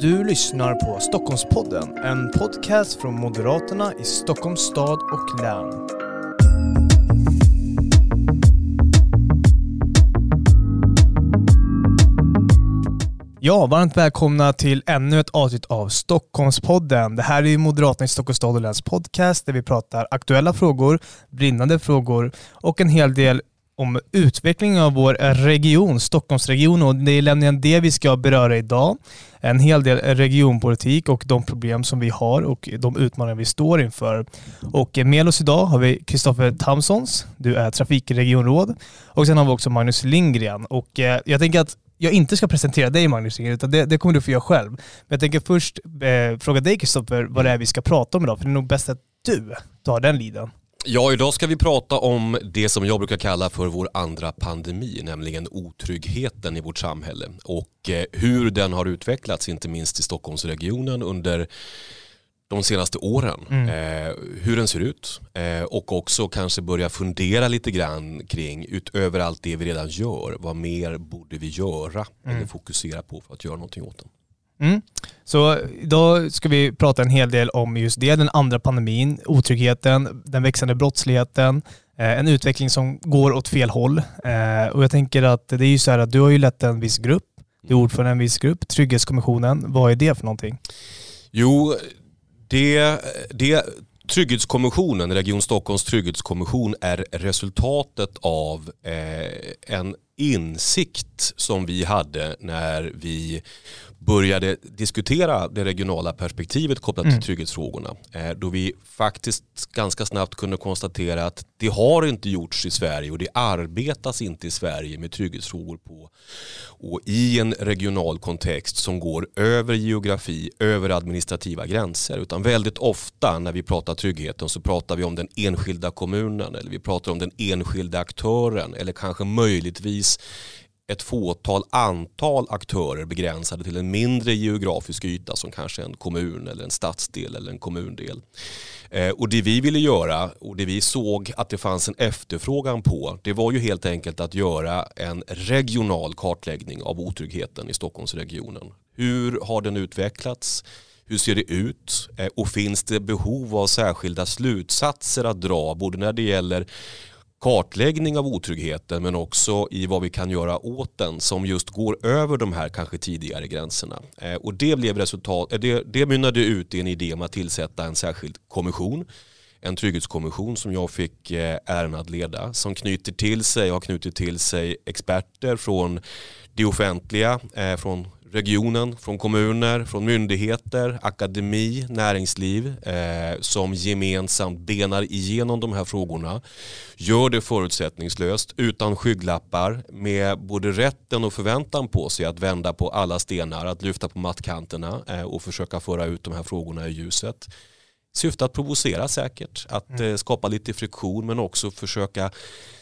Du lyssnar på Stockholmspodden, en podcast från Moderaterna i Stockholms stad och län. Ja, varmt välkomna till ännu ett avsnitt av Stockholmspodden. Det här är Moderaterna i Stockholms stad och läns podcast där vi pratar aktuella frågor, brinnande frågor och en hel del om utvecklingen av vår region, Stockholmsregionen. Och det är nämligen det vi ska beröra idag. En hel del regionpolitik och de problem som vi har och de utmaningar vi står inför. Och med oss idag har vi Kristoffer Tamsons, du är trafikregionråd. Och sen har vi också Magnus Lindgren. Och eh, jag tänker att jag inte ska presentera dig Magnus Lindgren, utan det, det kommer du få göra själv. Men jag tänker först eh, fråga dig Kristoffer vad det är vi ska prata om idag, för det är nog bäst att du tar den liden. Ja, idag ska vi prata om det som jag brukar kalla för vår andra pandemi, nämligen otryggheten i vårt samhälle och eh, hur den har utvecklats, inte minst i Stockholmsregionen under de senaste åren. Mm. Eh, hur den ser ut eh, och också kanske börja fundera lite grann kring utöver allt det vi redan gör, vad mer borde vi göra mm. eller fokusera på för att göra någonting åt den. Mm. Så idag ska vi prata en hel del om just det, den andra pandemin, otryggheten, den växande brottsligheten, eh, en utveckling som går åt fel håll. Eh, och jag tänker att det är ju så här att du har ju lett en viss grupp, du är ordförande i en viss grupp, Trygghetskommissionen. Vad är det för någonting? Jo, det, det Trygghetskommissionen, Region Stockholms trygghetskommission är resultatet av eh, en insikt som vi hade när vi började diskutera det regionala perspektivet kopplat mm. till trygghetsfrågorna. Eh, då vi faktiskt ganska snabbt kunde konstatera att det har inte gjorts i Sverige och det arbetas inte i Sverige med trygghetsfrågor på och i en regional kontext som går över geografi, över administrativa gränser. Utan väldigt ofta när vi pratar tryggheten så pratar vi om den enskilda kommunen eller vi pratar om den enskilda aktören eller kanske möjligtvis ett fåtal antal aktörer begränsade till en mindre geografisk yta som kanske en kommun eller en stadsdel eller en kommundel. Eh, och det vi ville göra och det vi såg att det fanns en efterfrågan på det var ju helt enkelt att göra en regional kartläggning av otryggheten i Stockholmsregionen. Hur har den utvecklats? Hur ser det ut? Eh, och finns det behov av särskilda slutsatser att dra både när det gäller kartläggning av otryggheten men också i vad vi kan göra åt den som just går över de här kanske tidigare gränserna. Eh, och det, blev resultat, eh, det, det mynnade ut i en idé om att tillsätta en särskild kommission en trygghetskommission som jag fick eh, äran att leda som knyter till sig, har knutit till sig experter från det offentliga, från regionen, från kommuner, från myndigheter, akademi, näringsliv eh, som gemensamt benar igenom de här frågorna. Gör det förutsättningslöst, utan skygglappar, med både rätten och förväntan på sig att vända på alla stenar, att lyfta på mattkanterna eh, och försöka föra ut de här frågorna i ljuset syfte att provocera säkert, att mm. Eh, skapa lite friktion men också försöka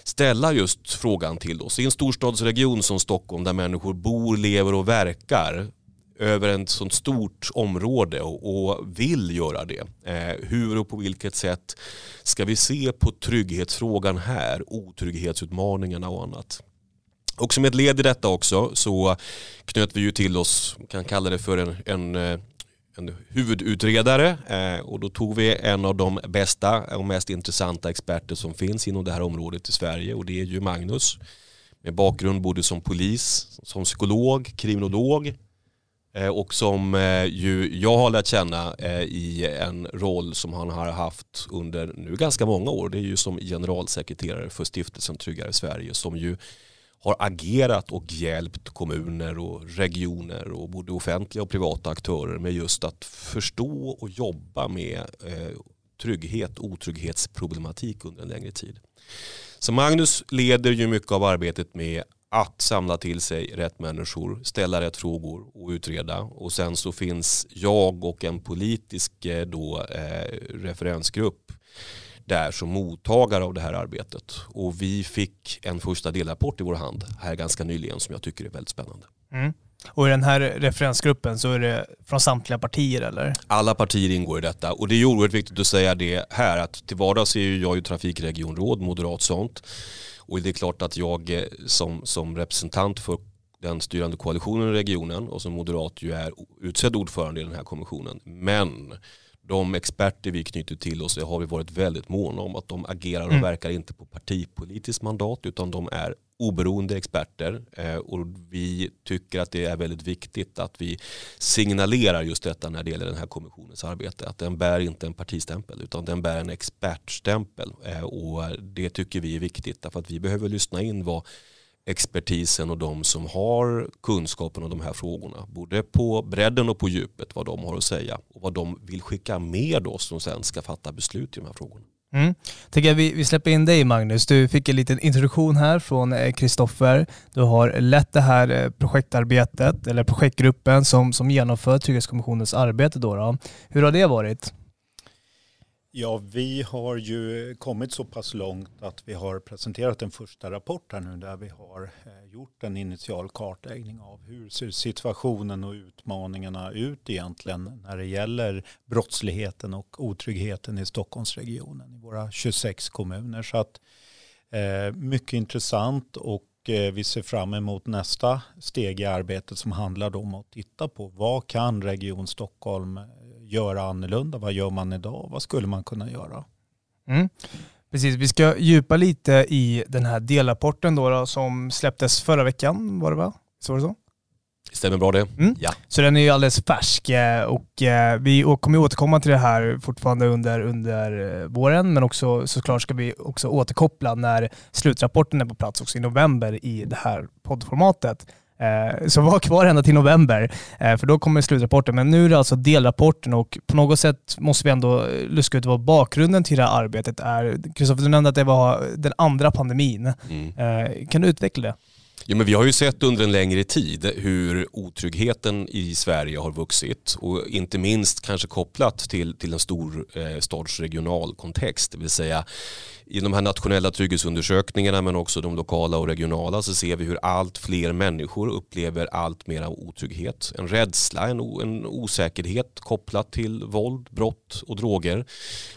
ställa just frågan till oss. I en storstadsregion som Stockholm där människor bor, lever och verkar över ett sånt stort område och, vill göra det. Eh, hur och på vilket sätt ska vi se på trygghetsfrågan här, otrygghetsutmaningarna och annat. Och som ett led i detta också så knöt vi ju till oss, kan kalla det för en, en eh, en huvudutredare eh, och då tog vi en av de bästa och mest intressanta experter som finns inom det här området i Sverige och det är ju Magnus med bakgrund både som polis, som psykolog, kriminolog eh, och som eh, ju jag har lärt känna i en roll som han har haft under nu ganska många år. Det är ju som generalsekreterare för stiftelsen Tryggare Sverige som ju har agerat och hjälpt kommuner och regioner och både offentliga och privata aktörer med just att förstå och jobba med eh, trygghet och otrygghetsproblematik under en längre tid. Så Magnus leder ju mycket av arbetet med att samla till sig rätt människor, ställa rätt frågor och utreda. Och sen så finns jag och en politisk eh, då, eh, referensgrupp där som mottagare av det här arbetet. Och vi fick en första delrapport i vår hand här ganska nyligen som jag tycker är väldigt spännande. Mm. Och i den här referensgruppen så är det från samtliga partier eller? Alla partier ingår i detta och det är oerhört viktigt att säga det här att till vardags är jag ju trafikregionråd, moderat sånt. Och det är klart att jag eh, som, som representant för den styrande koalitionen i regionen och som moderat ju är utsedd ordförande i den här kommissionen. Men de experter vi knyter till oss har vi varit väldigt måna om att de agerar och mm. verkar inte på partipolitiskt mandat utan de är oberoende experter eh, och vi tycker att det är väldigt viktigt att vi signalerar just detta när det gäller den här kommissionens arbete. Att den bär inte en partistämpel utan den bär en expertstämpel eh, och det tycker vi är viktigt därför att vi behöver lyssna in vad expertisen och de som har kunskapen om de här frågorna. Både på bredden och på djupet vad de har att säga och vad de vill skicka med oss som sen ska fatta beslut i de här frågorna. Mm. Tycker vi, vi släpper in dig Magnus. Du fick en liten introduktion här från eh, Kristoffer. Du har lett det här eh, projektarbetet, eller projektgruppen som, som genomför Trygghetskommissionens arbete. Då, då. Hur har det varit? Ja, vi har ju kommit så pass långt att vi har presenterat en första rapport här nu där vi har eh, gjort en initial kartläggning av hur ser situationen och utmaningarna ut egentligen när det gäller brottsligheten och otryggheten i Stockholmsregionen i våra 26 kommuner. Så att eh, mycket intressant och eh, vi ser fram emot nästa steg i arbetet som handlar om att titta på vad kan Region Stockholm göra annorlunda? Vad gör man idag? Vad skulle man kunna göra? Mm. Precis, vi ska djupa lite i den här delrapporten då, då, som släpptes förra veckan, var det va? Så var det så? Stämmer bra det. Mm. Ja. Så den är ju alldeles färsk eh, och eh, vi kommer återkomma till det här fortfarande under, under eh, våren men också såklart ska vi också återkoppla när slutrapporten är på plats också i november i det här poddformatet. Eh, så var kvar ända till november, eh, för då kommer slutrapporten. Men nu är det alltså delrapporten och på något sätt måste vi ändå luska ut vad bakgrunden till det här arbetet är. Kristoffer, du nämnde att det var den andra pandemin. Mm. Eh, kan du utveckla det? Ja, men vi har ju sett under en längre tid hur otryggheten i Sverige har vuxit och inte minst kanske kopplat till, till en stor eh, stadsregional kontext. Det vill säga i de här nationella trygghetsundersökningarna men också de lokala och regionala så ser vi hur allt fler människor upplever allt mer otrygghet. En rädsla, en, en osäkerhet kopplat till våld, brott och droger.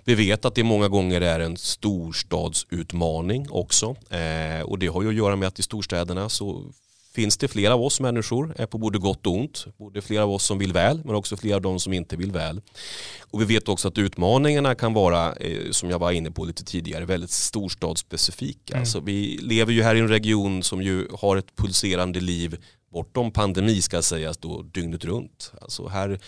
Vi vet att det många gånger är en storstadsutmaning också eh, och det har ju att göra med att i storstäderna så finns det flera av oss människor på både gott och ont. Både flera av oss som vill väl men också flera av de som inte vill väl. Och vi vet också att utmaningarna kan vara, eh, som jag var inne på lite tidigare, väldigt storstadsspecifika. Mm. Alltså vi lever ju här i en region som ju har ett pulserande liv bortom pandemi ska sägas då dygnet runt. Alltså här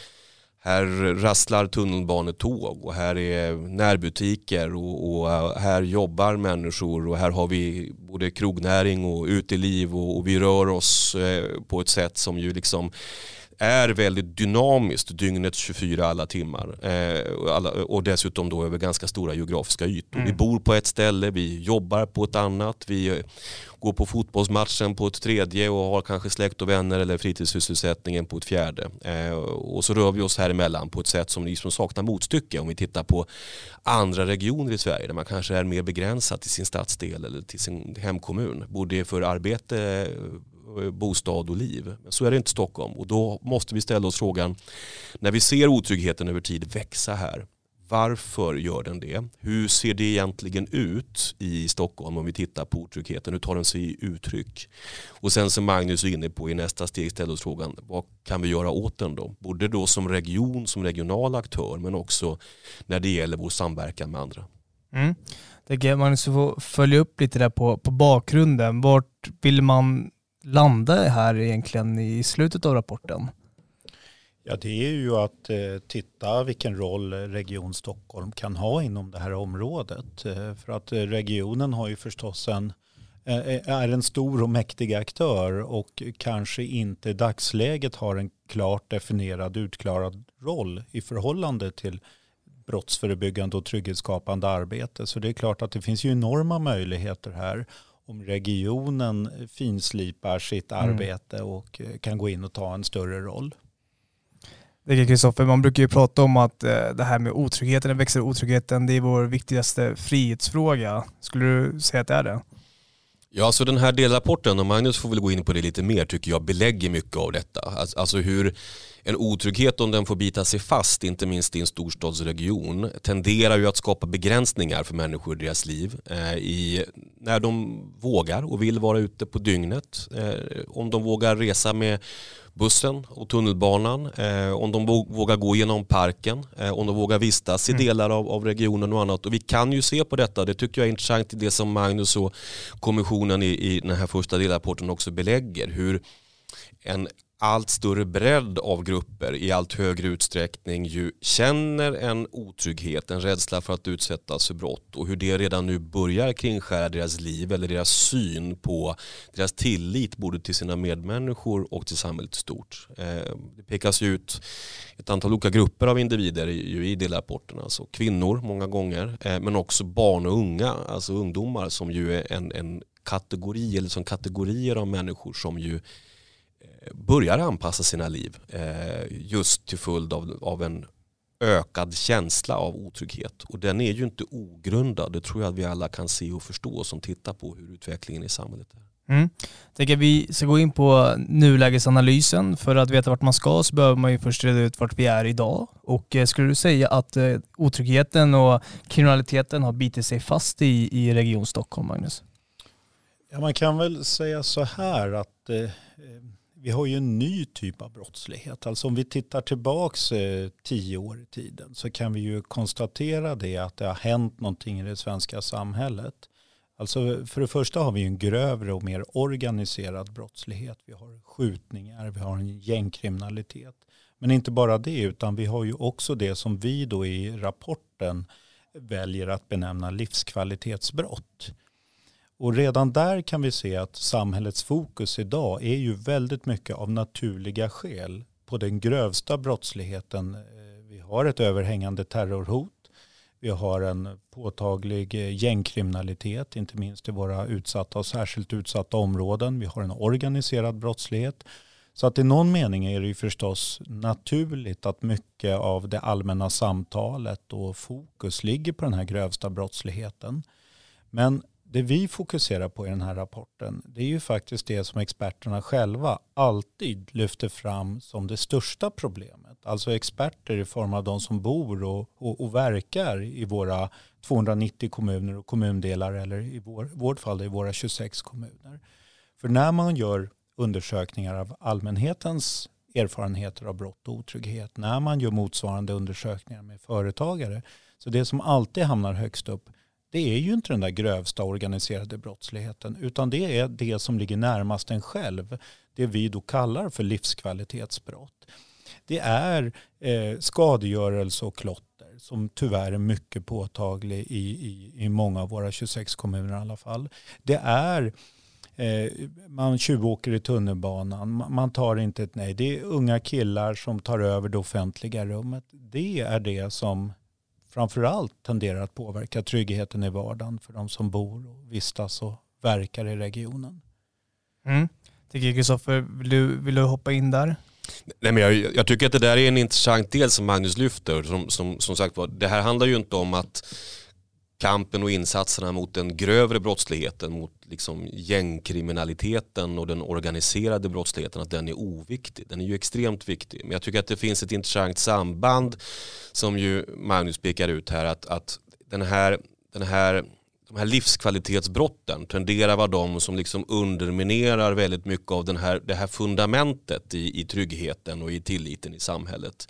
här rasslar tunnelbanetåg och här är närbutiker och, och, eh, här jobbar människor och här har vi både krognäring och uteliv och, och vi rör oss eh, på ett sätt som ju liksom är väldigt dynamiskt dygnet 24 alla timmar. Eh, och, dessutom då över ganska stora geografiska ytor. Mm. Vi bor på ett ställe, vi jobbar på ett annat, vi går på fotbollsmatchen på ett tredje och har kanske släkt och vänner eller fritidssysselsättningen på ett fjärde. Eh, och så rör vi oss här emellan på ett sätt som liksom saknar motstycke om vi tittar på andra regioner i Sverige där man kanske är mer begränsad till sin stadsdel eller till sin hemkommun. Både för arbete, Eh, Eh, bostad och liv. Men så är det inte i Stockholm och då måste vi ställa oss frågan när vi ser otryggheten över tid växa här. Varför gör den det? Hur ser det egentligen ut i Stockholm om vi tittar på otryggheten? Hur tar den sig uttryck? Och sen som Magnus är inne på i nästa steg ställer oss frågan vad kan vi göra åt den då? Både då som region, som regional aktör men också när det gäller vår samverkan med andra. Mm. Jag Magnus får följa upp lite där på, på bakgrunden. Vart vill man landa här egentligen i slutet av rapporten? Ja, det är ju att eh, titta vilken roll Region Stockholm kan ha inom det här området. Eh, för att eh, regionen har ju förstås en, eh, eh, är en stor och mäktig aktör och kanske inte i dagsläget har en klart definierad, utklarad roll i förhållande till brottsförebyggande och trygghetsskapande arbete. Så det är klart att det finns ju enorma möjligheter här om regionen finslipar sitt mm. arbete och eh, kan gå in och ta en större roll. Det är Kristoffer, man brukar ju prata om att eh, det här med otryggheten, den växer otryggheten, det är vår viktigaste frihetsfråga. Skulle du säga att det är det? Ja, så den här delrapporten, och Magnus får väl gå in på det lite mer, tycker jag belägger mycket av detta. Alltså hur en otrygghet om den får bita sig fast, inte minst i en storstadsregion, tenderar ju att skapa begränsningar för människor i deras liv. Eh, i, när de vågar och vill vara ute på dygnet. Eh, om de vågar resa med bussen och tunnelbanan, eh, om de vågar gå genom parken, eh, om de vågar vistas i mm. delar av, av, regionen och annat. Och vi kan ju se på detta, det tycker jag är intressant i det som Magnus och kommissionen i, i den här första delrapporten också belägger, hur en allt större bredd av grupper i allt högre utsträckning ju känner en otrygghet, en rädsla för att utsättas för brott och hur det redan nu börjar kringskära deras liv eller deras syn på deras tillit både till sina medmänniskor och till samhället stort. Eh, det pekas ut ett antal olika grupper av individer i delrapporten, alltså kvinnor många gånger eh, men också barn och unga, alltså ungdomar som ju är en, en kategori eller som kategorier av människor som ju börjar anpassa sina liv eh, just till följd av, av en ökad känsla av otrygghet. Och den är ju inte ogrundad. Det tror jag att vi alla kan se och förstå som tittar på hur utvecklingen i samhället är. Mm. Tänker vi ska gå in på nulägesanalysen. För att veta vart man ska så behöver man ju först reda ut vart vi är idag. Och eh, skulle du säga att eh, otryggheten och kriminaliteten har bitit sig fast i, i Region Stockholm, Magnus? Ja, man kan väl säga så här att eh, vi har ju en ny typ av brottslighet. Alltså om vi tittar tillbaks eh, tio år i tiden så kan vi ju konstatera det att det har hänt någonting i det svenska samhället. Alltså för det första har vi en grövre och mer organiserad brottslighet. Vi har skjutningar, vi har en gängkriminalitet. Men inte bara det, utan vi har ju också det som vi då i rapporten väljer att benämna livskvalitetsbrott. Och redan där kan vi se att samhällets fokus idag är ju väldigt mycket av naturliga skäl på den grövsta brottsligheten. Eh, vi har ett överhängande terrorhot. Vi har en påtaglig eh, gängkriminalitet, inte minst i våra utsatta och särskilt utsatta områden. Vi har en organiserad brottslighet. Så att i någon mening är det ju förstås naturligt att mycket av det allmänna samtalet och fokus ligger på den här grövsta brottsligheten. Men det vi fokuserar på i den här rapporten det är ju faktiskt det som experterna själva alltid lyfter fram som det största problemet. Alltså experter i form av de som bor och, och, och verkar i våra 290 kommuner och kommundelar eller i vår, vårt fall i våra 26 kommuner. För när man gör undersökningar av allmänhetens erfarenheter av brott och otrygghet, när man gör motsvarande undersökningar med företagare, så det som alltid hamnar högst upp det är ju inte den där grövsta organiserade brottsligheten utan det är det som ligger närmast en själv. Det vi då kallar för livskvalitetsbrott. Det är eh, skadegörelse och klotter som tyvärr är mycket påtaglig i, i, i många av våra 26 kommuner i alla fall. Det är eh, man tjuvåker i tunnelbanan, man tar inte ett nej. Det är unga killar som tar över det offentliga rummet. Det är det som framförallt tenderar att påverka tryggheten i vardagen för de som bor och vistas och verkar i regionen. Mm. Tycker Kristoffer, vill du, vill du hoppa in där? Nej, men jag, jag, tycker att det där är en intressant del som Magnus lyfter. Som, som, som sagt det här handlar ju inte om att kampen och insatserna mot den grövre brottsligheten, mot liksom gängkriminaliteten och den organiserade brottsligheten, att den är oviktig. Den är ju extremt viktig. Men jag tycker att det finns ett intressant samband som ju Magnus pekar ut här, att, att den här, den här de här livskvalitetsbrotten tenderar vara de som liksom underminerar väldigt mycket av den här, det här fundamentet i, i tryggheten och i tilliten i samhället.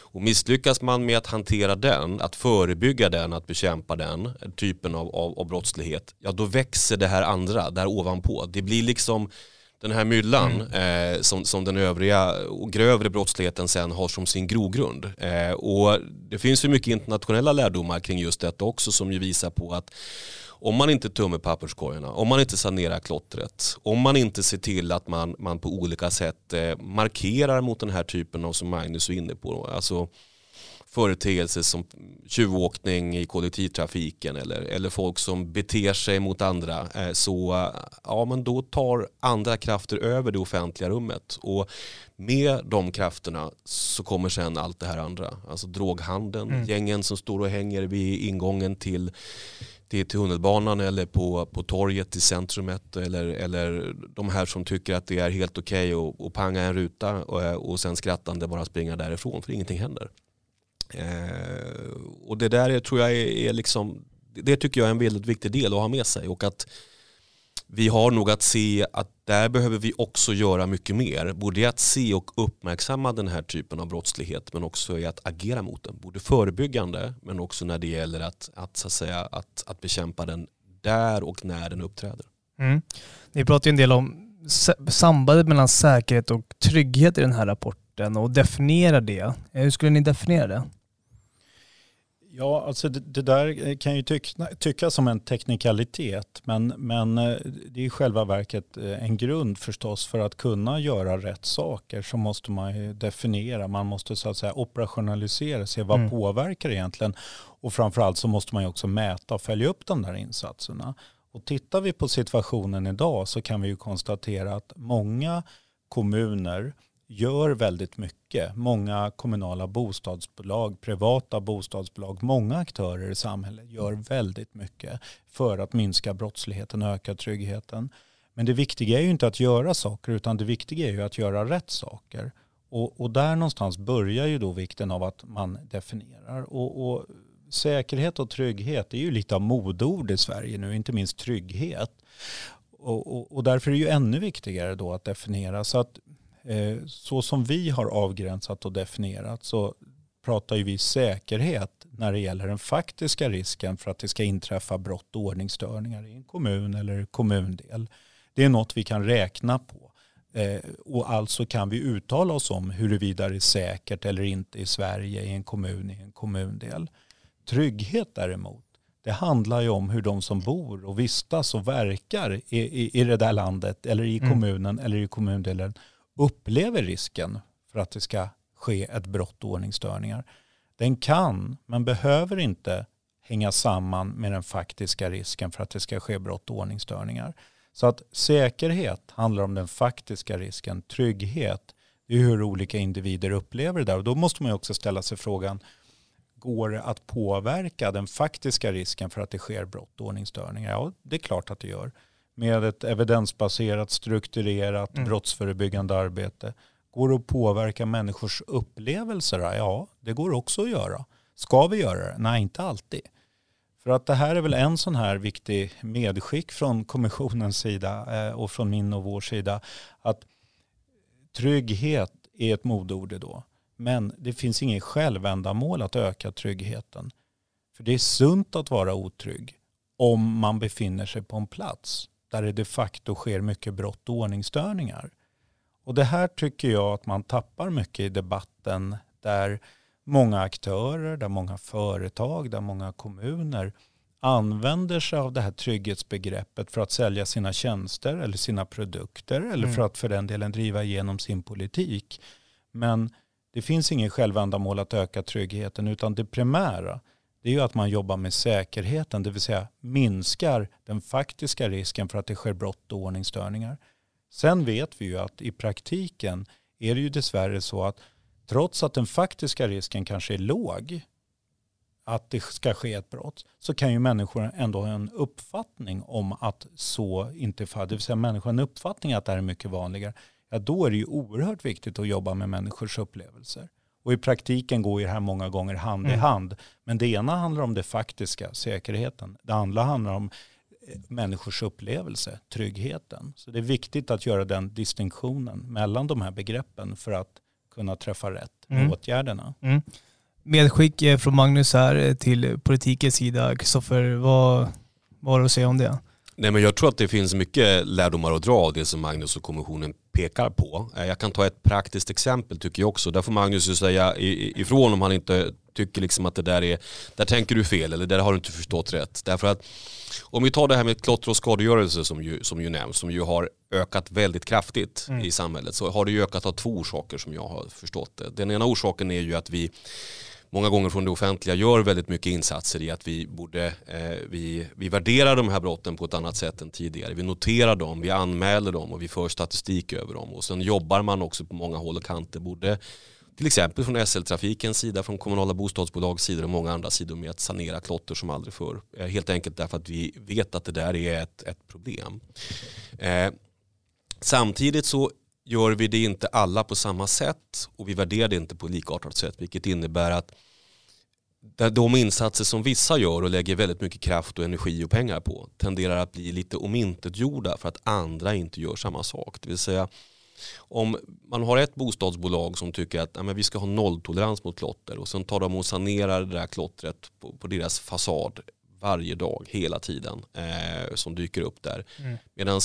Och misslyckas man med att hantera den, att förebygga den, att bekämpa den typen av, av, av brottslighet, ja då växer det här andra där ovanpå. Det blir liksom den här myllan mm. eh, som, som den övriga och grövre brottsligheten sen har som sin grogrund. Eh, och det finns ju mycket internationella lärdomar kring just detta också som ju visar på att om man inte tömmer papperskorgarna, om man inte sanerar klottret, om man inte ser till att man, man på olika sätt eh, markerar mot den här typen av som Magnus är inne på, alltså företeelser som tjuvåkning i kollektivtrafiken eller, eller folk som beter sig mot andra eh, så ja, men då tar andra krafter över det offentliga rummet. Och med de krafterna så kommer sen allt det här andra. Alltså droghandeln, mm. gängen som står och hänger vid ingången till till tunnelbanan eller på, på torget i centrumet eller, eller de här som tycker att det är helt okej okay att panga en ruta och, och sen skrattande bara springa därifrån för ingenting händer. Eh, och det där är, tror jag är, är liksom, det tycker jag är en väldigt viktig del att ha med sig och att vi har nog att se att där behöver vi också göra mycket mer. Både att se och uppmärksamma den här typen av brottslighet men också i att agera mot den. Både förebyggande men också när det gäller att, att, så att, säga, att, att bekämpa den där och när den uppträder. Mm. Ni pratar ju en del om sambandet mellan säkerhet och trygghet i den här rapporten och definiera det. Eh, hur skulle ni definiera det? Ja, alltså det, det, där kan ju tycka, tyckas som en teknikalitet, men, men eh, det är i själva verket eh, en grund förstås för att kunna göra rätt saker så måste man ju definiera, man måste så att säga operationalisera, se vad mm. påverkar egentligen och framförallt så måste man ju också mäta och följa upp de där insatserna. Och tittar vi på situationen idag så kan vi ju konstatera att många kommuner gör väldigt mycket. Många kommunala bostadsbolag, privata bostadsbolag, många aktörer i samhället gör väldigt mycket för att minska brottsligheten och öka tryggheten. Men det viktiga är ju inte att göra saker utan det viktiga är ju att göra rätt saker. Och, och där någonstans börjar ju då vikten av att man definierar. Och, och säkerhet och trygghet är ju lite av modord i Sverige nu, inte minst trygghet. Och, och, och, därför är det ju ännu viktigare då att definiera. Så att så som vi har avgränsat och definierat så pratar ju vi säkerhet när det gäller den faktiska risken för att det ska inträffa brott och ordningsstörningar i en kommun eller kommundel. Det är något vi kan räkna på. Eh, och alltså kan vi uttala oss om huruvida det är säkert eller inte i Sverige, i en kommun, i en kommundel. Trygghet däremot, det handlar ju om hur de som bor och vistas och verkar i, i, i det där landet eller i mm. kommunen mm. eller i kommundelen upplever risken för att det ska ske ett brott och ordningsstörningar. Den kan, men behöver inte hänga samman med den faktiska risken för att det ska ske brott och ordningsstörningar. Så att säkerhet handlar om den faktiska risken, trygghet det är hur olika individer upplever det där. Och då måste man också ställa sig frågan, går det att påverka den faktiska risken för att det sker brott och ordningsstörningar? Ja, det är klart att det gör med ett evidensbaserat, strukturerat mm. brottsförebyggande arbete. Går det att påverka människors upplevelser? Ja, det går också att göra. Ska vi göra det? Nej, inte alltid. För att det här är väl en sån här viktig medskick från kommissionens sida eh, och från min och vår sida. Att trygghet är ett modord då. Men det finns ingen självändamål att öka tryggheten. För det är sunt att vara otrygg om man befinner sig på en plats där det de facto sker mycket brott och ordningsstörningar. Och det här tycker jag att man tappar mycket i debatten där många aktörer, där många företag, där många kommuner använder sig av det här trygghetsbegreppet för att sälja sina tjänster eller sina produkter eller mm. för att för den delen driva igenom sin politik. Men det finns ingen självändamål att öka tryggheten utan det primära det är ju att man jobbar med säkerheten, det vill säga minskar den faktiska risken för att det sker brott och ordningsstörningar. Sen vet vi ju att i praktiken är det ju dessvärre så att trots att den faktiska risken kanske är låg att det ska ske ett brott så kan ju människor ändå ha en uppfattning om att så inte är fallet. Det vill säga människor har en uppfattning att det här är mycket vanligare. Ja, då är det ju oerhört viktigt att jobba med människors upplevelser. Och i praktiken går ju det här många gånger hand mm. i hand. Men det ena handlar om det faktiska, säkerheten. Det andra handlar om eh, människors upplevelse, tryggheten. Så det är viktigt att göra den distinktionen mellan de här begreppen för att kunna träffa rätt med mm. åtgärderna. Mm. Medskick eh, från Magnus här eh, till politikens sida. Kristoffer, vad, vad har du att säga om det? Nej, men jag tror att det finns mycket lärdomar att dra av det som Magnus och kommissionen pekar på. Eh, jag kan ta ett praktiskt exempel tycker jag också. Där får Magnus ju säga ifrån om han inte tycker liksom att det där är, där tänker du fel eller där har du inte förstått rätt. Därför att om vi tar det här med klotter och skadegörelse som ju, som ju nämns, som ju har ökat väldigt kraftigt mm. i samhället, så har det ju ökat av två orsaker som jag har förstått det. Den ena orsaken är ju att vi många gånger från det offentliga gör väldigt mycket insatser i att vi borde, eh, vi, vi värderar de här brotten på ett annat sätt än tidigare. Vi noterar dem, vi anmäler dem och vi för statistik över dem. Och sen jobbar man också på många håll och kanter, både till exempel från SL-trafikens sida, från kommunala bostadsbolags sida och många andra sidor med att sanera klotter som aldrig förr. Eh, helt enkelt därför att vi vet att det där är ett, ett problem. Eh, samtidigt så gör vi det inte alla på samma sätt och vi värderar det inte på likartat sätt vilket innebär att de insatser som vissa gör och lägger väldigt mycket kraft och energi och pengar på tenderar att bli lite omintetgjorda för att andra inte gör samma sak. Det vill säga om man har ett bostadsbolag som tycker att ja, vi ska ha nolltolerans mot klotter och sen tar de och sanerar det där klottret på, på deras fasad varje dag, hela tiden, eh, som dyker upp där. Mm. Medan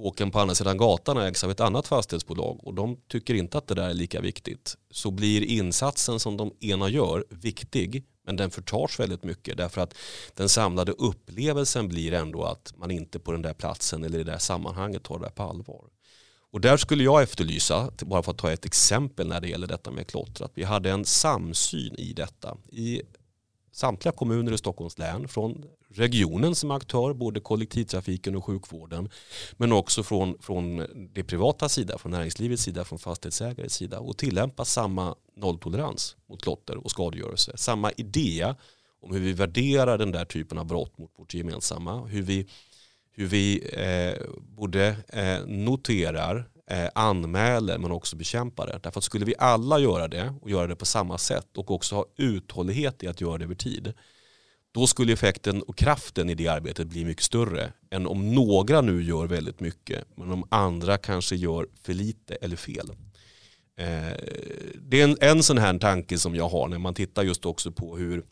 kåken på andra sidan gatan ägs av ett annat fastighetsbolag och de tycker inte att det där är lika viktigt. Så blir insatsen som de ena gör viktig men den förtars väldigt mycket därför att den samlade upplevelsen blir ändå att man inte på den där platsen eller i det där sammanhanget tar det på allvar. Och där skulle jag efterlysa, bara för att ta ett exempel när det gäller detta med klotter, att vi hade en samsyn i detta. I samtliga kommuner i Stockholms län, från regionen som aktör, både kollektivtrafiken och sjukvården, men också från, från det privata sida, från näringslivets sida, från fastighetsägares sida och tillämpa samma nolltolerans mot klotter och skadegörelse. Samma idé om hur vi värderar den där typen av brott mot vårt gemensamma, hur vi hur vi eh, både eh, noterar, eh, anmäler men också bekämpar det. Därför att skulle vi alla göra det och göra det på samma sätt och också ha uthållighet i att göra det över tid då skulle effekten och kraften i det arbetet bli mycket större än om några nu gör väldigt mycket men om andra kanske gör för lite eller fel. Eh, det är en, en sån här tanke som jag har när man tittar just också på hur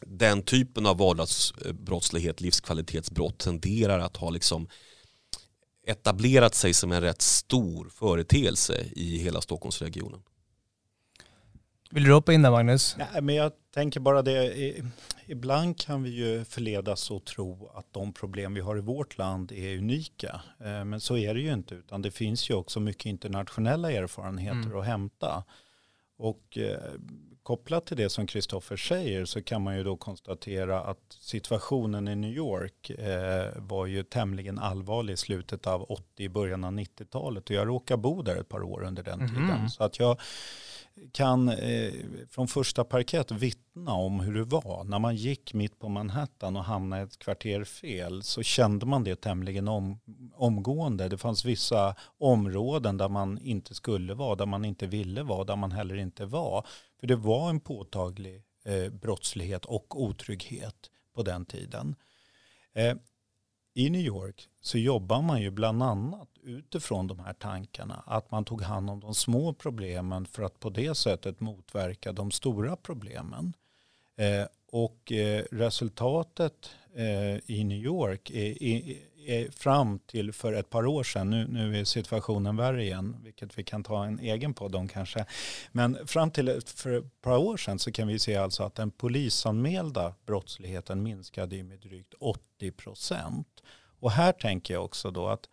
den typen av vardagsbrottslighet, livskvalitetsbrott tenderar att ha liksom etablerat sig som en rätt stor företeelse i hela Stockholmsregionen. Vill du hoppa in där Magnus? Nej, men jag tänker bara det. Ibland kan vi ju förledas att tro att de problem vi har i vårt land är unika. Eh, men så är det ju inte. Utan det finns ju också mycket internationella erfarenheter mm. att hämta. Och eh, kopplat till det som Kristoffer säger så kan man ju då konstatera att situationen i New York eh, var ju tämligen allvarlig i slutet av 80, början av 90-talet och jag råkade bo där ett par år under den mm. tiden. Så att jag kan eh, från första parkett vittna om hur det var. När man gick mitt på Manhattan och hamnade ett kvarter fel så kände man det tämligen om, omgående. Det fanns vissa områden där man inte skulle vara, där man inte ville vara, där man heller inte var. För det var en påtaglig eh, brottslighet och otrygghet på den tiden. Eh, i New York så jobbar man ju bland annat utifrån de här tankarna. Att man tog hand om de små problemen för att på det sättet motverka de stora problemen. Eh, och eh, resultatet eh, i New York är, är, fram till för ett par år sedan, nu, nu är situationen värre igen, vilket vi kan ta en egen podd om kanske. Men fram till för ett par år sedan så kan vi se alltså att den polisanmälda brottsligheten minskade med drygt 80 procent. Och här tänker jag också då att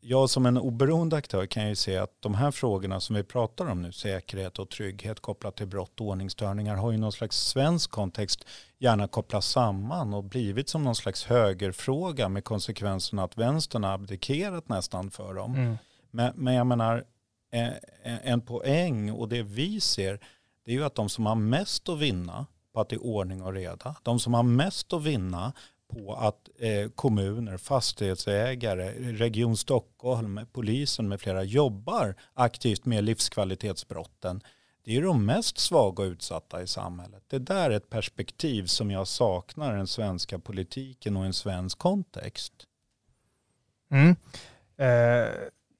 jag som en oberoende aktör kan ju se att de här frågorna som vi pratar om nu, säkerhet och trygghet kopplat till brott och ordningsstörningar, har ju någon slags svensk kontext gärna kopplats samman och blivit som någon slags högerfråga med konsekvensen att vänstern har abdikerat nästan för dem. Mm. Men, men jag menar, eh, en poäng och det vi ser, det är ju att de som har mest att vinna på att det är ordning och reda, de som har mest att vinna på att eh, kommuner, fastighetsägare, Region Stockholm, polisen med flera jobbar aktivt med livskvalitetsbrotten. Det är de mest svaga och utsatta i samhället. Det där är ett perspektiv som jag saknar i den svenska politiken och en svensk kontext. Mm. Eh,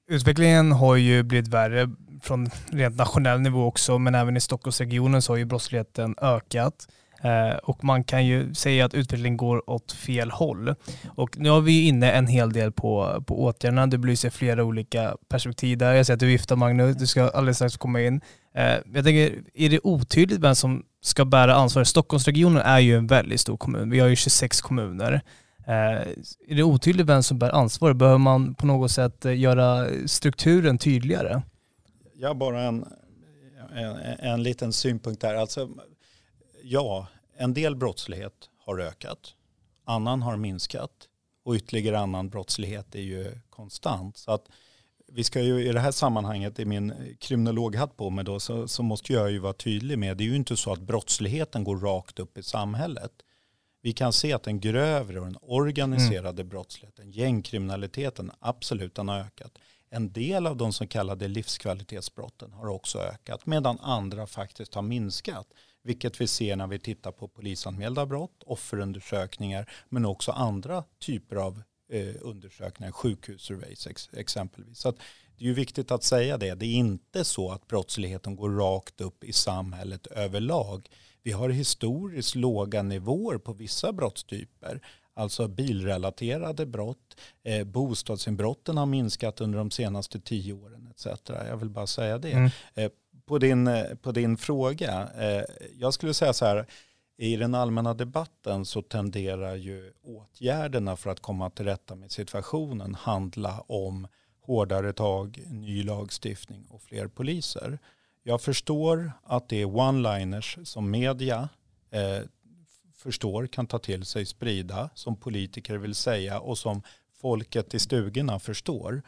utvecklingen har ju blivit värre från rent nationell nivå också, men även i Stockholmsregionen så har ju brottsligheten ökat. Eh, och man kan ju säga att utvecklingen går åt fel håll. Och nu har vi inne en hel del på, på åtgärderna. Du belyser flera olika perspektiv där. Jag ser att du viftar Magnus, du ska alldeles strax komma in. Eh, jag tänker, är det otydligt vem som ska bära ansvaret? Stockholmsregionen är ju en väldigt stor kommun. Vi har ju 26 kommuner. Eh, är det otydligt vem som bär ansvaret? Behöver man på något sätt göra strukturen tydligare? Ja, bara en, en, en liten synpunkt där. Alltså, ja, en del brottslighet har ökat, annan har minskat och ytterligare annan brottslighet är ju konstant. Så att vi ska ju i det här sammanhanget, i min kriminologhatt på mig då, så, så måste jag ju vara tydlig med, det är ju inte så att brottsligheten går rakt upp i samhället. Vi kan se att den grövre och den organiserade mm. brottsligheten, gängkriminaliteten, absolut den har ökat. En del av de så kallade livskvalitetsbrotten har också ökat medan andra faktiskt har minskat. Vilket vi ser när vi tittar på polisanmälda brott, offerundersökningar men också andra typer av eh, undersökningar, sjukhussurveys ex exempelvis. Så det är ju viktigt att säga det. Det är inte så att brottsligheten går rakt upp i samhället överlag. Vi har historiskt låga nivåer på vissa brottstyper. Alltså bilrelaterade brott, eh, bostadsinbrotten har minskat under de senaste tio åren etc. Jag vill bara säga det. Mm. Eh, på, din, eh, på din fråga, eh, jag skulle säga så här, i den allmänna debatten så tenderar ju åtgärderna för att komma till rätta med situationen handla om hårdare tag, ny lagstiftning och fler poliser. Jag förstår att det är one-liners som media eh, förstår, kan ta till sig, sprida, som politiker vill säga och som folket i stugorna förstår.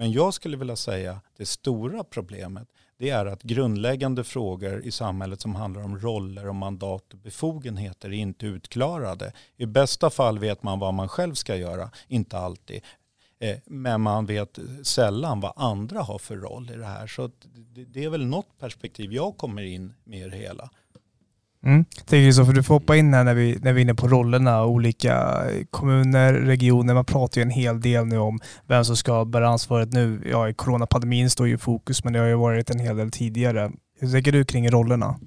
Men jag skulle vilja säga det stora problemet det är att grundläggande frågor i samhället som handlar om roller och mandat och befogenheter är inte utklarade. I bästa fall vet man vad man själv ska göra, inte alltid. Eh, men man vet sällan vad andra har för roll i det här. Så det är väl något perspektiv jag kommer in med i det hela. Mm. Tänker så, för du får hoppa in här när vi, när vi är inne på rollerna. Olika kommuner, regioner. Man pratar ju en hel del nu om vem som ska bära ansvaret nu. Ja, coronapandemin står ju i fokus, men det har ju varit en hel del tidigare. Hur tänker du kring rollerna?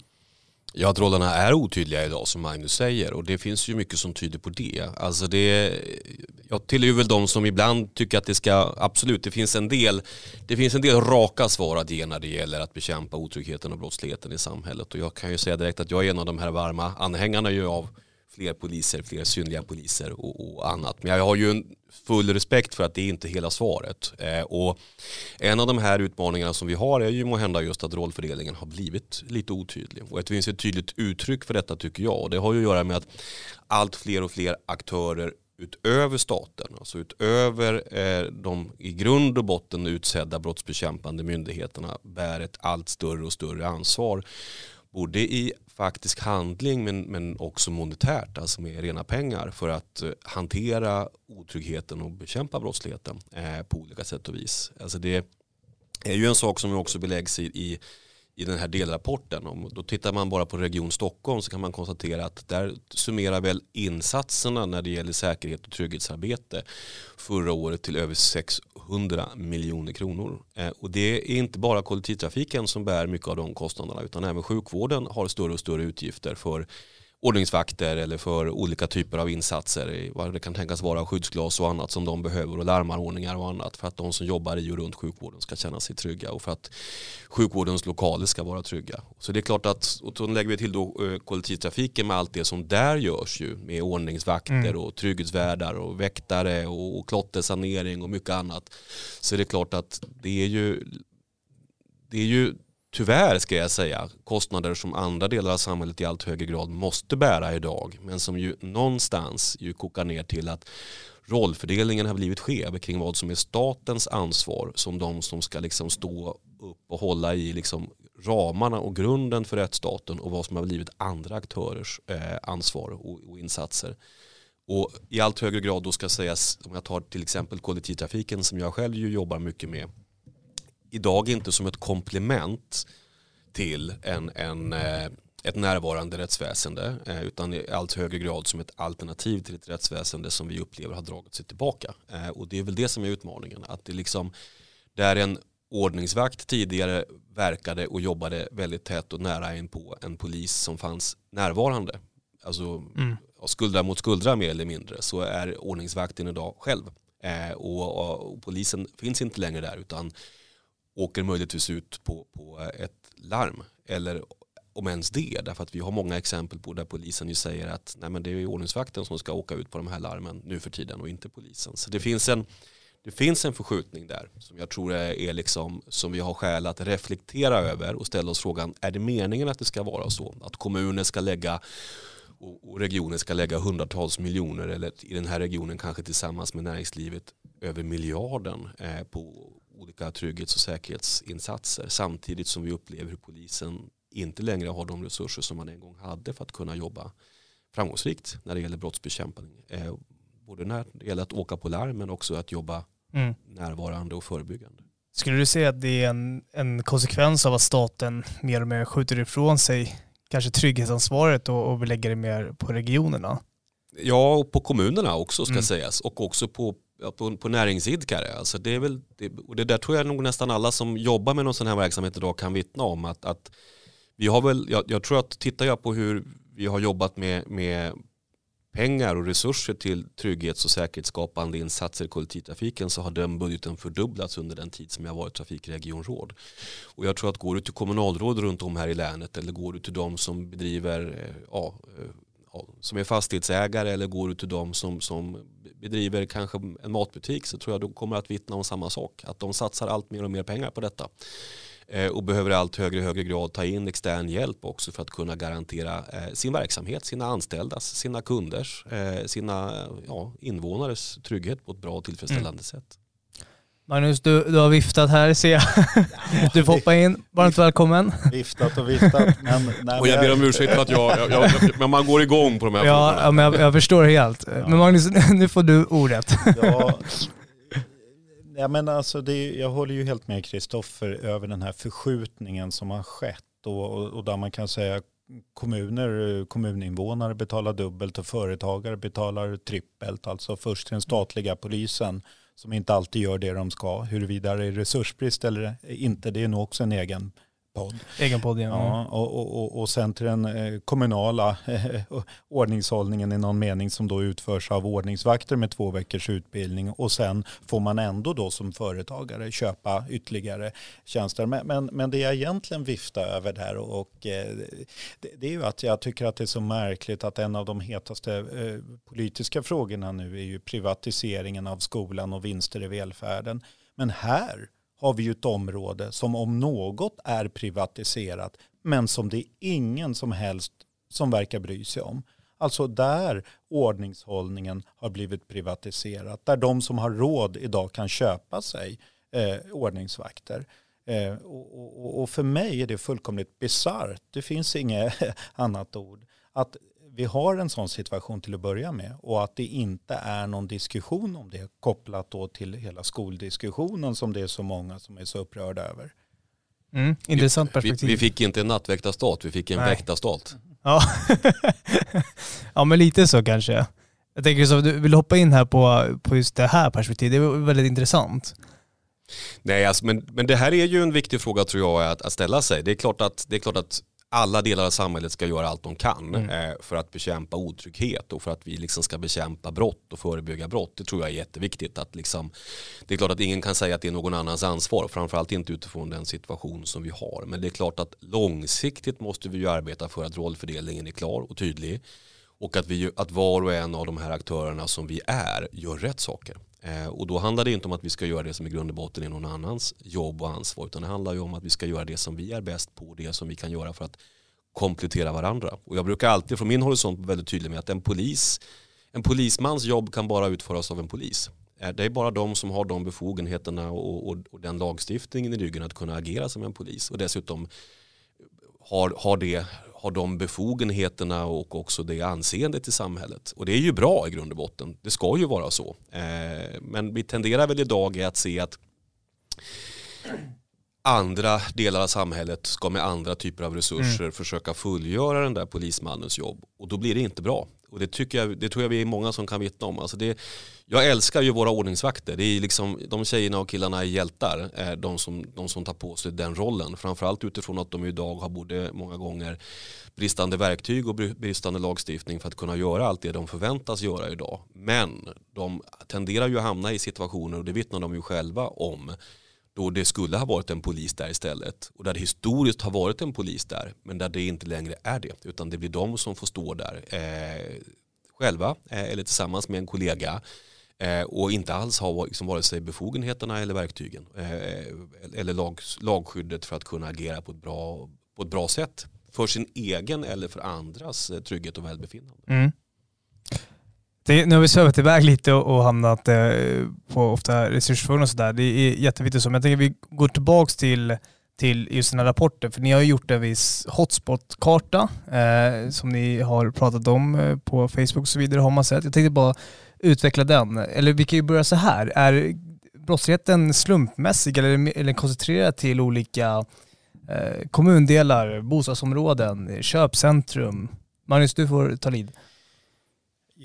Ja, att rollerna är otydliga idag som Magnus säger och det finns ju mycket som tyder på det. Alltså det jag tillhör väl de som ibland tycker att det ska, absolut, det finns en del, det finns en del raka svar att ge när det gäller att bekämpa otryggheten och brottsligheten i samhället. Och jag kan ju säga direkt att jag är en av de här varma anhängarna ju av fler poliser, fler synliga poliser och, och, annat. Men jag har ju en full respekt för att det är inte hela svaret. Eh, och en av de här utmaningarna som vi har är ju måhända just att rollfördelningen har blivit lite otydlig. Och det finns ett tydligt uttryck för detta tycker jag. Och det har ju att göra med att allt fler och fler aktörer utöver staten, alltså utöver eh, de i grund och botten utsedda brottsbekämpande myndigheterna bär ett allt större och större ansvar. Både i faktisk handling men, men också monetärt, alltså med rena pengar för att eh, hantera otryggheten och bekämpa brottsligheten eh, på olika sätt och vis. Alltså det är ju en sak som också beläggs i, i i den här delrapporten. Om, då tittar man bara på Region Stockholm så kan man konstatera att där summerar väl insatserna när det gäller säkerhet och trygghetsarbete förra året till över 100 miljoner kronor. Eh, och det är inte bara kollektivtrafiken som bär mycket av de kostnaderna utan även sjukvården har större och större utgifter för ordningsvakter eller för olika typer av insatser. Vad det kan tänkas vara skyddsglas och annat som de behöver och larmanordningar och annat för att de som jobbar i och runt sjukvården ska känna sig trygga och för att sjukvårdens lokaler ska vara trygga. Så det är klart att, och då lägger vi till då eh, kollektivtrafiken med allt det som där görs ju med ordningsvakter mm. och trygghetsvärdar och väktare och, och klottersanering och mycket annat. Så det är klart att det är ju det är ju tyvärr ska jag säga, kostnader som andra delar av samhället i allt högre grad måste bära idag. Men som ju någonstans ju kokar ner till att rollfördelningen har blivit skev kring vad som är statens ansvar som de som ska liksom stå upp och hålla i liksom ramarna och grunden för rättsstaten och vad som har blivit andra aktörers eh, ansvar och, och insatser. Och i allt högre grad då ska sägas, om jag tar till exempel kollektivtrafiken som jag själv ju jobbar mycket med, idag inte som ett komplement till en, en, eh, ett närvarande rättsväsende eh, utan i allt högre grad som ett alternativ till ett rättsväsende som vi upplever har dragit sig tillbaka. Eh, och det är väl det som är utmaningen. Att det liksom, där en ordningsvakt tidigare verkade och jobbade väldigt tätt och nära in på en polis som fanns närvarande. Alltså mm. skuldra mot skuldra mer eller mindre så är ordningsvakten idag själv. och, och, och polisen finns inte längre där utan åker möjligtvis ut på, på ett larm. Eller om ens det, därför att vi har många exempel på där polisen ju säger att nej men det är ordningsvakten som ska åka ut på de här larmen nu för tiden och inte polisen. Så det finns en, det finns en förskjutning där som jag tror är liksom, som vi har skäl att reflektera över och ställa oss frågan, är det meningen att det ska vara så? Att kommuner ska lägga och regionen ska lägga hundratals miljoner eller i den här regionen kanske tillsammans med näringslivet över miljarden eh, på olika trygghets och säkerhetsinsatser samtidigt som vi upplever hur polisen inte längre har de resurser som man en gång hade för att kunna jobba framgångsrikt när det gäller brottsbekämpning. Eh, både när det gäller att åka på larm men också att jobba mm. närvarande och förebyggande. Skulle du säga att det är en, en konsekvens av att staten mer och mer skjuter ifrån sig kanske trygghetsansvaret och, och lägger det mer på regionerna? Ja, och på kommunerna också ska mm. sägas och också på, på, på näringsidkare. Alltså det, är väl, det, och det där tror jag nog nästan alla som jobbar med någon sån här verksamhet idag kan vittna om. Att, att vi har väl, jag, jag tror att tittar jag på hur vi har jobbat med, med pengar och resurser till trygghets och säkerhetsskapande insatser i kollektivtrafiken så har den budgeten fördubblats under den tid som jag varit trafikregionråd. Och jag tror att går du till kommunalråd runt om här i länet eller går du till de som bedriver eh, ja, eh, som är fastighetsägare eller går du till de som, som bedriver kanske en matbutik så tror jag de kommer att vittna om samma sak. Att de satsar allt mer och mer pengar på detta. Eh, och behöver allt högre högre grad ta in extern hjälp också för att kunna garantera eh, sin verksamhet, sina anställdas, sina kunders, eh, sina ja, invånares trygghet på ett bra och tillfredsställande mm. sätt. Magnus, du, du har viftat här ser jag. Du får hoppa in. Varmt välkommen. Viftat och viftat. Men, nej, och jag ber om ursäkt för att jag, jag, jag, men man går igång på de här ja, frågorna. Ja, men jag, jag förstår helt. Ja. Men Magnus, nu får du ordet. Ja, Ja, men alltså det, jag håller ju helt med Kristoffer över den här förskjutningen som har skett och, och, och där man kan säga kommuner, kommuninvånare betalar dubbelt och företagare betalar trippelt. Alltså först den statliga polisen som inte alltid gör det de ska. Huruvida det är resursbrist eller inte, det är nog också en egen podd. Egen podd, ja. ja och, och, och sen till den eh, kommunala eh, ordningshållningen i någon mening som då utförs av ordningsvakter med två veckors utbildning och sen får man ändå då som företagare köpa ytterligare tjänster. Men, men, men det jag egentligen viftar över där och, och eh, det, det, är ju att jag tycker att det är så märkligt att en av de hetaste politiska frågorna nu är ju privatiseringen av skolan och vinster i välfärden. Men här har vi ju ett område som om något är privatiserat men som det är ingen som helst som verkar bry sig om. Alltså där ordningshållningen har blivit privatiserat. Där de som har råd idag kan köpa sig eh, ordningsvakter. Eh, och, och, och, för mig är det fullkomligt bisarrt. Det finns inget annat ord. Att vi har en sån situation till att börja med och att det inte är någon diskussion om det kopplat då till hela skoldiskussionen som det är så många som är så upprörda över. Mm, intressant perspektiv. Vi, vi, fick inte en nattväktarstat, vi fick en väktarstat. Ja. ja, men lite så kanske. Jag tänker så, du vill hoppa in här på, på just det här perspektivet, det är väldigt intressant. Nej, alltså, men, men det här är ju en viktig fråga tror jag att, att ställa sig. Det är klart att, det är klart att alla delar av samhället ska göra allt de kan mm. eh, för att bekämpa otrygghet och för att vi liksom ska bekämpa brott och förebygga brott. Det tror jag är jätteviktigt. Att liksom, det är klart att ingen kan säga att det är någon annans ansvar, framförallt inte utifrån den situation som vi har. Men det är klart att långsiktigt måste vi ju arbeta för att rollfördelningen är klar och tydlig och att, vi, att var och en av de här aktörerna som vi är gör rätt saker. Eh, och då handlar det inte om att vi ska göra det som i grund och botten är någon annans jobb och ansvar utan det handlar ju om att vi ska göra det som vi är bäst på det som vi kan göra för att komplettera varandra. Och jag brukar alltid från min horisont vara väldigt tydlig med att en polis en polismans jobb kan bara utföras av en polis. Eh, det är bara de som har de befogenheterna och, och, och den lagstiftningen i ryggen att kunna agera som en polis och dessutom har, har det har de befogenheterna och också det anseendet i samhället. Och det är ju bra i grund och botten. Det ska ju vara så. Eh, men vi tenderar väl idag att se att andra delar av samhället ska med andra typer av resurser mm. försöka fullgöra den där polismannens jobb. Och då blir det inte bra. Och det, tycker jag, det tror jag vi är många som kan vittna om. Alltså det, jag älskar ju våra ordningsvakter. Det är liksom, de tjejerna och killarna är hjältar. är de som, de som tar på sig den rollen. Framförallt utifrån att de idag har både många gånger bristande verktyg och bristande lagstiftning för att kunna göra allt det de förväntas göra idag. Men de tenderar ju att hamna i situationer, och det vittnar de ju själva om, då det skulle ha varit en polis där istället. Och där det historiskt har varit en polis där, men där det inte längre är det. Utan det blir de som får stå där eh, själva eh, eller tillsammans med en kollega eh, och inte alls ha liksom, vare sig befogenheterna eller verktygen eh, eller lag, lagskyddet för att kunna agera på ett bra, på ett bra sätt för sin egen eller för andras eh, trygghet och välbefinnande. Mm. Det, nu har vi svävat iväg lite och, och hamnat eh, på ofta resursfrågor och sådär. Det är jätteviktigt så, men jag tänker att vi går tillbaka till, till just den här rapporten. För ni har ju gjort en viss hotspot-karta eh, som ni har pratat om eh, på Facebook och så vidare har man sett. Jag tänkte bara utveckla den. Eller vi kan ju börja så här. Är brottsligheten slumpmässig eller, eller koncentrerad till olika eh, kommundelar, bostadsområden, köpcentrum? Magnus, du får ta lid.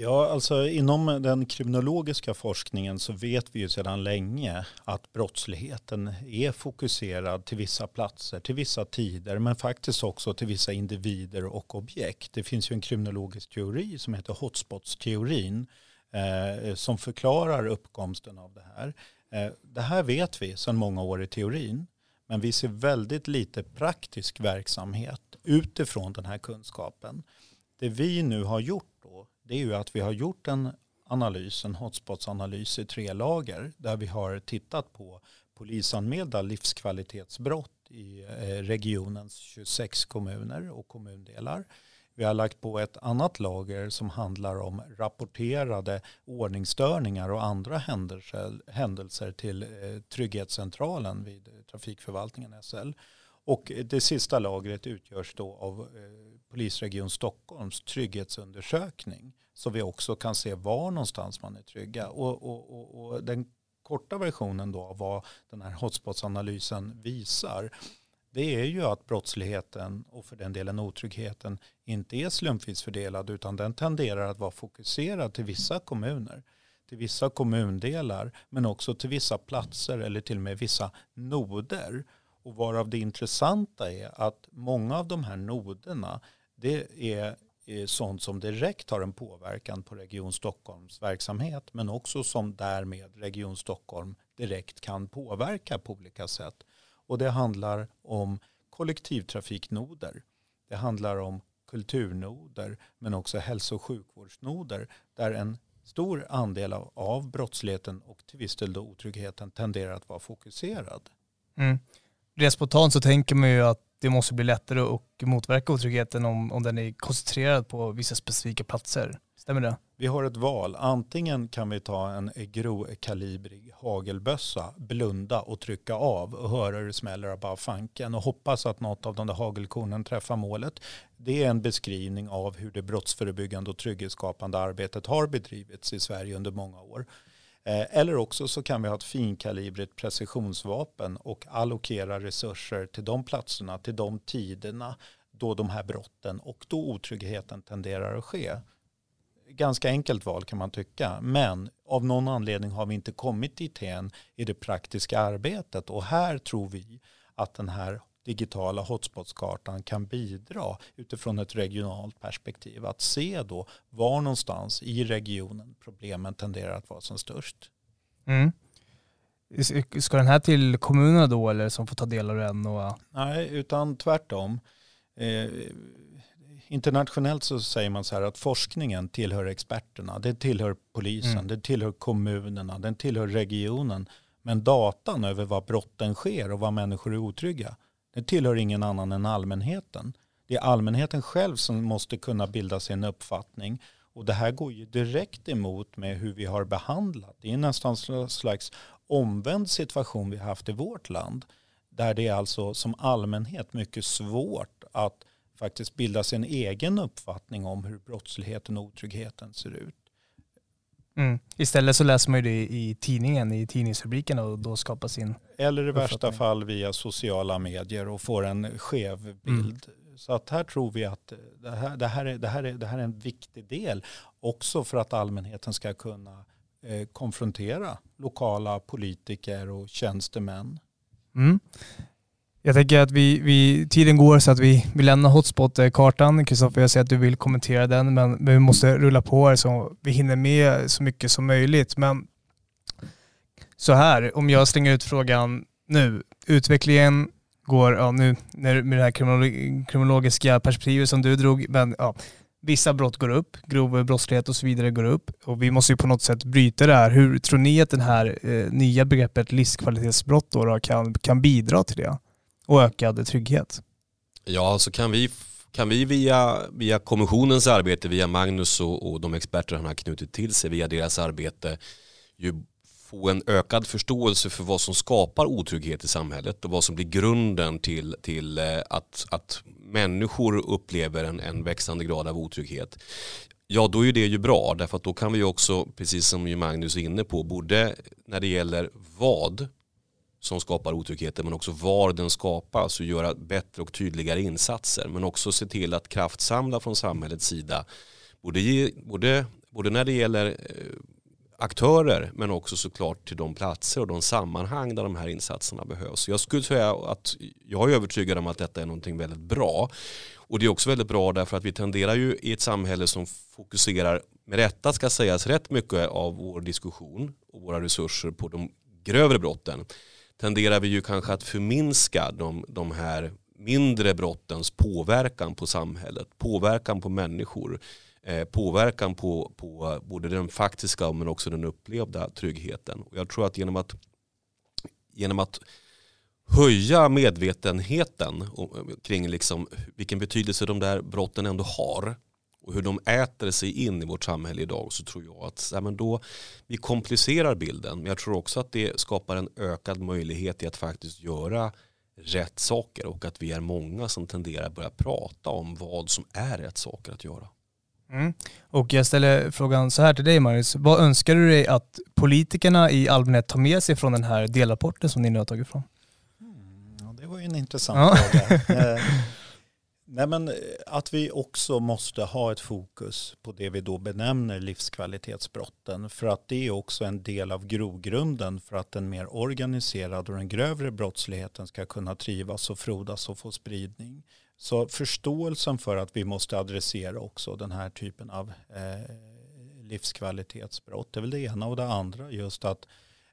Ja, alltså inom den kriminologiska forskningen så vet vi ju sedan länge att brottsligheten är fokuserad till vissa platser, till vissa tider, men faktiskt också till vissa individer och objekt. Det finns ju en kriminologisk teori som heter hotspotsteorin eh, som förklarar uppkomsten av det här. Eh, det här vet vi sedan många år i teorin, men vi ser väldigt lite praktisk verksamhet utifrån den här kunskapen. Det vi nu har gjort det är ju att vi har gjort en analys, en hotspotsanalys i tre lager där vi har tittat på polisanmälda livskvalitetsbrott i eh, regionens 26 kommuner och kommundelar. Vi har lagt på ett annat lager som handlar om rapporterade ordningsstörningar och andra händelser, händelser till eh, Trygghetscentralen vid Trafikförvaltningen SL. Och det sista lagret utgörs då av eh, Polisregion Stockholms trygghetsundersökning. Så vi också kan se var någonstans man är trygga. Och, och, och, och den korta versionen då av vad den här hotspotsanalysen visar det är ju att brottsligheten och för den delen otryggheten inte är slumpvis fördelad utan den tenderar att vara fokuserad till vissa kommuner till vissa kommundelar men också till vissa platser eller till och med vissa noder. Och varav det intressanta är att många av de här noderna det är eh, sånt som direkt har en påverkan på Region Stockholms verksamhet men också som därmed Region Stockholm direkt kan påverka på olika sätt. Och det handlar om kollektivtrafiknoder. Det handlar om kulturnoder men också hälso och sjukvårdsnoder där en stor andel av, av brottsligheten och till viss del otryggheten tenderar att vara fokuserad. Mm. Rent spontant så tänker man ju att det måste bli lättare att motverka otryggheten om, om den är koncentrerad på vissa specifika platser. Stämmer det? Vi har ett val. Antingen kan vi ta en grovkalibrig hagelbössa, blunda och trycka av och höra hur det smäller av bara fanken och hoppas att något av de där hagelkornen träffar målet. Det är en beskrivning av hur det brottsförebyggande och trygghetsskapande arbetet har bedrivits i Sverige under många år. Eh, eller också så kan vi ha ett finkalibrigt precisionsvapen och allokera resurser till de platserna, till de tiderna då de här brotten och då otryggheten tenderar att ske. Ganska enkelt val kan man tycka, men av någon anledning har vi inte kommit dithän i det praktiska arbetet och här tror vi att den här digitala hotspotskartan kan bidra utifrån ett regionalt perspektiv. Att se då var någonstans i regionen problemen tenderar att vara som störst. Mm. Ska den här till kommunerna då eller som får ta del av den? Och... Nej, utan tvärtom. Eh, internationellt så säger man så här att forskningen tillhör experterna, det tillhör polisen, mm. det tillhör kommunerna, den tillhör regionen. Men datan över var brotten sker och var människor är otrygga, det tillhör ingen annan än allmänheten. Det är allmänheten själv som måste kunna bilda sig en uppfattning. Och det här går ju direkt emot med hur vi har behandlat. Det är nästan en slags omvänd situation vi har haft i vårt land. Där det är alltså som allmänhet mycket svårt att faktiskt bilda sin egen uppfattning om hur brottsligheten och otryggheten ser ut. Mm. Istället så läser man ju det i tidningen, i tidningsrubrikerna och då skapar sin Eller i värsta fall via sociala medier och får en skev mm. bild. Mm. Så att här tror vi att det här, det, här är, det, här är, det här är en viktig del också för att allmänheten ska kunna eh, konfrontera lokala politiker och tjänstemän. Mm. Jag tänker att vi, vi, tiden går så att vi, vi lämnar hotspot-kartan. Kristoffer, jag ser att du vill kommentera den, men, men vi måste rulla på här så vi hinner med så mycket som möjligt. Men så här, om jag slänger ut frågan nu. Utvecklingen går, ja, nu med det här kriminologiska perspektivet som du drog, men ja, vissa brott går upp, grov brottslighet och så vidare går upp och vi måste ju på något sätt bryta det här. Hur tror ni att det här eh, nya begreppet livskvalitetsbrott då, då kan, kan bidra till det? Och ökad trygghet. Ja, så kan vi kan vi via, via kommissionens arbete, via Magnus och, och de experter han har knutit till sig, via deras arbete, ju få en ökad förståelse för vad som skapar otrygghet i samhället och vad som blir grunden till, till eh, att, att människor upplever en, en växande grad av otrygghet. Ja, då är det ju bra därför att då kan vi också, precis som Magnus är inne på, både när det gäller vad som skapar otryggheten men också var den skapas och göra bättre och tydligare insatser men också se till att kraftsamla från samhällets sida både, både, både när det gäller eh, aktörer men också såklart till de platser och de sammanhang där de här insatserna behövs. Jag skulle säga att jag är övertygad om att detta är någonting väldigt bra. Och det är också väldigt bra därför att vi tenderar ju i ett samhälle som fokuserar, med rätta ska sägas, rätt mycket av vår diskussion och våra resurser på de grövre brotten. Tenderar vi ju kanske att förminska de, de här mindre brottens påverkan på samhället, påverkan på människor Eh, påverkan på, på både den faktiska men också den upplevda tryggheten. Och jag tror att genom att, genom att höja medvetenheten kring liksom vilken betydelse de där brotten ändå har och hur de äter sig in i vårt samhälle idag så tror jag att ja, men då, vi komplicerar bilden men jag tror också att det skapar en ökad möjlighet i att faktiskt göra rätt saker och att vi är många som tenderar att börja prata om vad som är rätt saker att göra. Mm. Och jag ställer frågan så här till dig Magnus. Vad önskar du dig att politikerna i allmänhet tar med sig från den här delrapporten som ni nu har tagit fram? Mm, ja, det var ju en intressant ja. fråga. Nej men, eh, att vi också måste ha ett fokus på det vi då benämner livskvalitetsbrotten. För att det är också en del av grogrunden för att den mer organiserade och den grövre brottsligheten ska kunna trivas och frodas och få spridning. Så förståelsen för att vi måste adressera också den här typen av eh, livskvalitetsbrott är väl det ena och det andra just att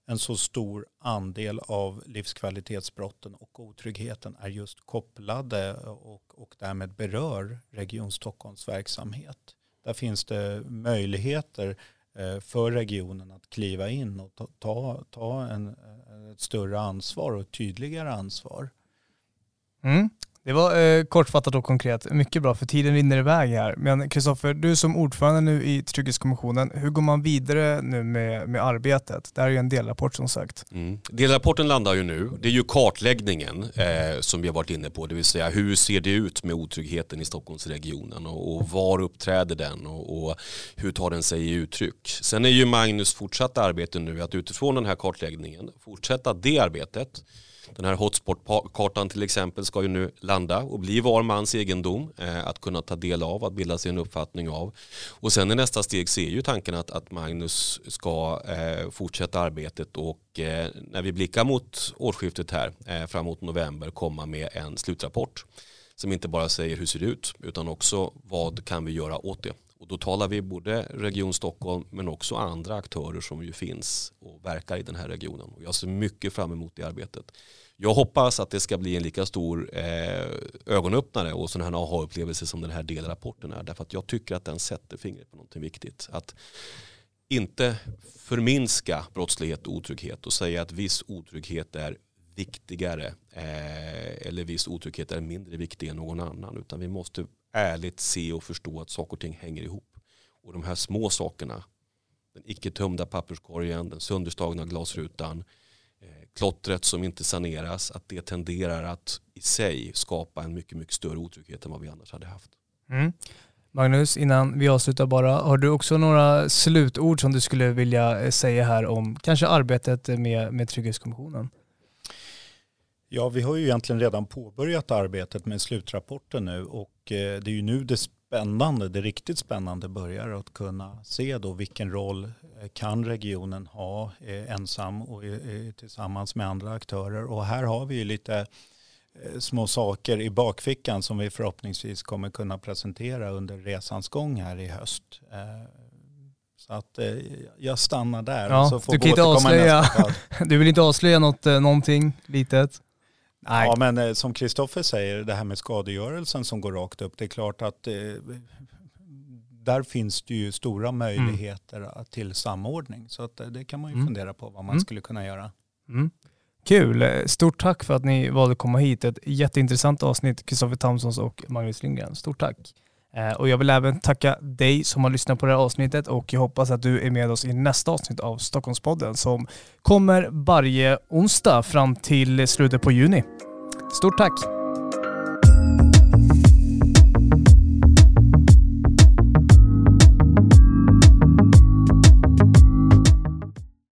en så stor andel av livskvalitetsbrotten och otryggheten är just kopplade och, och därmed berör Region Stockholms verksamhet. Där finns det möjligheter eh, för regionen att kliva in och ta, ta, ta en, ett större ansvar och ett tydligare ansvar. Mm. Det var eh, kortfattat och konkret. Mycket bra, för tiden rinner iväg här. Men Kristoffer, du som ordförande nu i Trygghetskommissionen, hur går man vidare nu med, med arbetet? Det här är ju en delrapport som sagt. Mm. Delrapporten landar ju nu. Det är ju kartläggningen eh, som vi har varit inne på, det vill säga hur ser det ut med otryggheten i Stockholmsregionen och, och var uppträder den och, och, hur tar den sig i uttryck? Sen är ju Magnus fortsatta arbete nu att utifrån den här kartläggningen fortsätta det arbetet den här hotspot-kartan till exempel ska ju nu landa och bli var mans egendom eh, att kunna ta del av, att bilda sig en uppfattning av. Och sen i nästa steg ser ju tanken att, att Magnus ska eh, fortsätta arbetet och eh, när vi blickar mot årsskiftet här eh, framåt november komma med en slutrapport som inte bara säger hur ser det ut utan också vad kan vi göra åt det. Och då talar vi både Region Stockholm men också andra aktörer som ju finns och verkar i den här regionen. Och jag ser mycket fram emot det arbetet. Jag hoppas att det ska bli en lika stor eh, ögonöppnare och sån här aha-upplevelse som den här delrapporten är. Därför att jag tycker att den sätter fingret på någonting viktigt. Att inte förminska brottslighet och otrygghet och säga att viss otrygghet är viktigare eh, eller viss otrygghet är mindre viktig än någon annan. Utan vi måste ärligt se och förstå att saker och ting hänger ihop. Och de här små sakerna, den icke tömda papperskorgen, den sönderslagna glasrutan, eh, klottret som inte saneras, att det tenderar att i sig skapa en mycket, mycket större otrygghet än vad vi annars hade haft. Mm. Magnus, innan vi avslutar bara, har du också några slutord som du skulle vilja eh, säga här om kanske arbetet med, med Trygghetskommissionen? Ja, vi har ju egentligen redan påbörjat arbetet med slutrapporten nu och eh, det är ju nu det spännande, det riktigt spännande börjar att kunna se då vilken roll eh, kan regionen ha eh, ensam och tillsammans med andra aktörer och här har vi ju lite små saker i bakfickan som vi förhoppningsvis kommer kunna presentera under resans gång här i höst. Så att jag stannar där. Ja, så får du, kan inte avslöja, du vill inte avslöja något, någonting litet? Nej. Ja, men eh, som Kristoffer säger, det här med skadegörelsen som går rakt upp, det är klart att eh, där finns det ju stora mm. möjligheter mm. till samordning. Så att, eh, det kan man ju mm. fundera på vad man mm. skulle kunna göra. Mm. Kul! Stort tack för att ni valde att komma hit. Ett jätteintressant avsnitt, Kristoffer Tamsons och Magnus Lindgren. Stort tack! Eh, och jag vill även tacka dig som har lyssnat på det här avsnittet och jag hoppas att du är med oss i nästa avsnitt av Stockholmspodden som kommer varje onsdag fram till slutet på juni. Stort tack!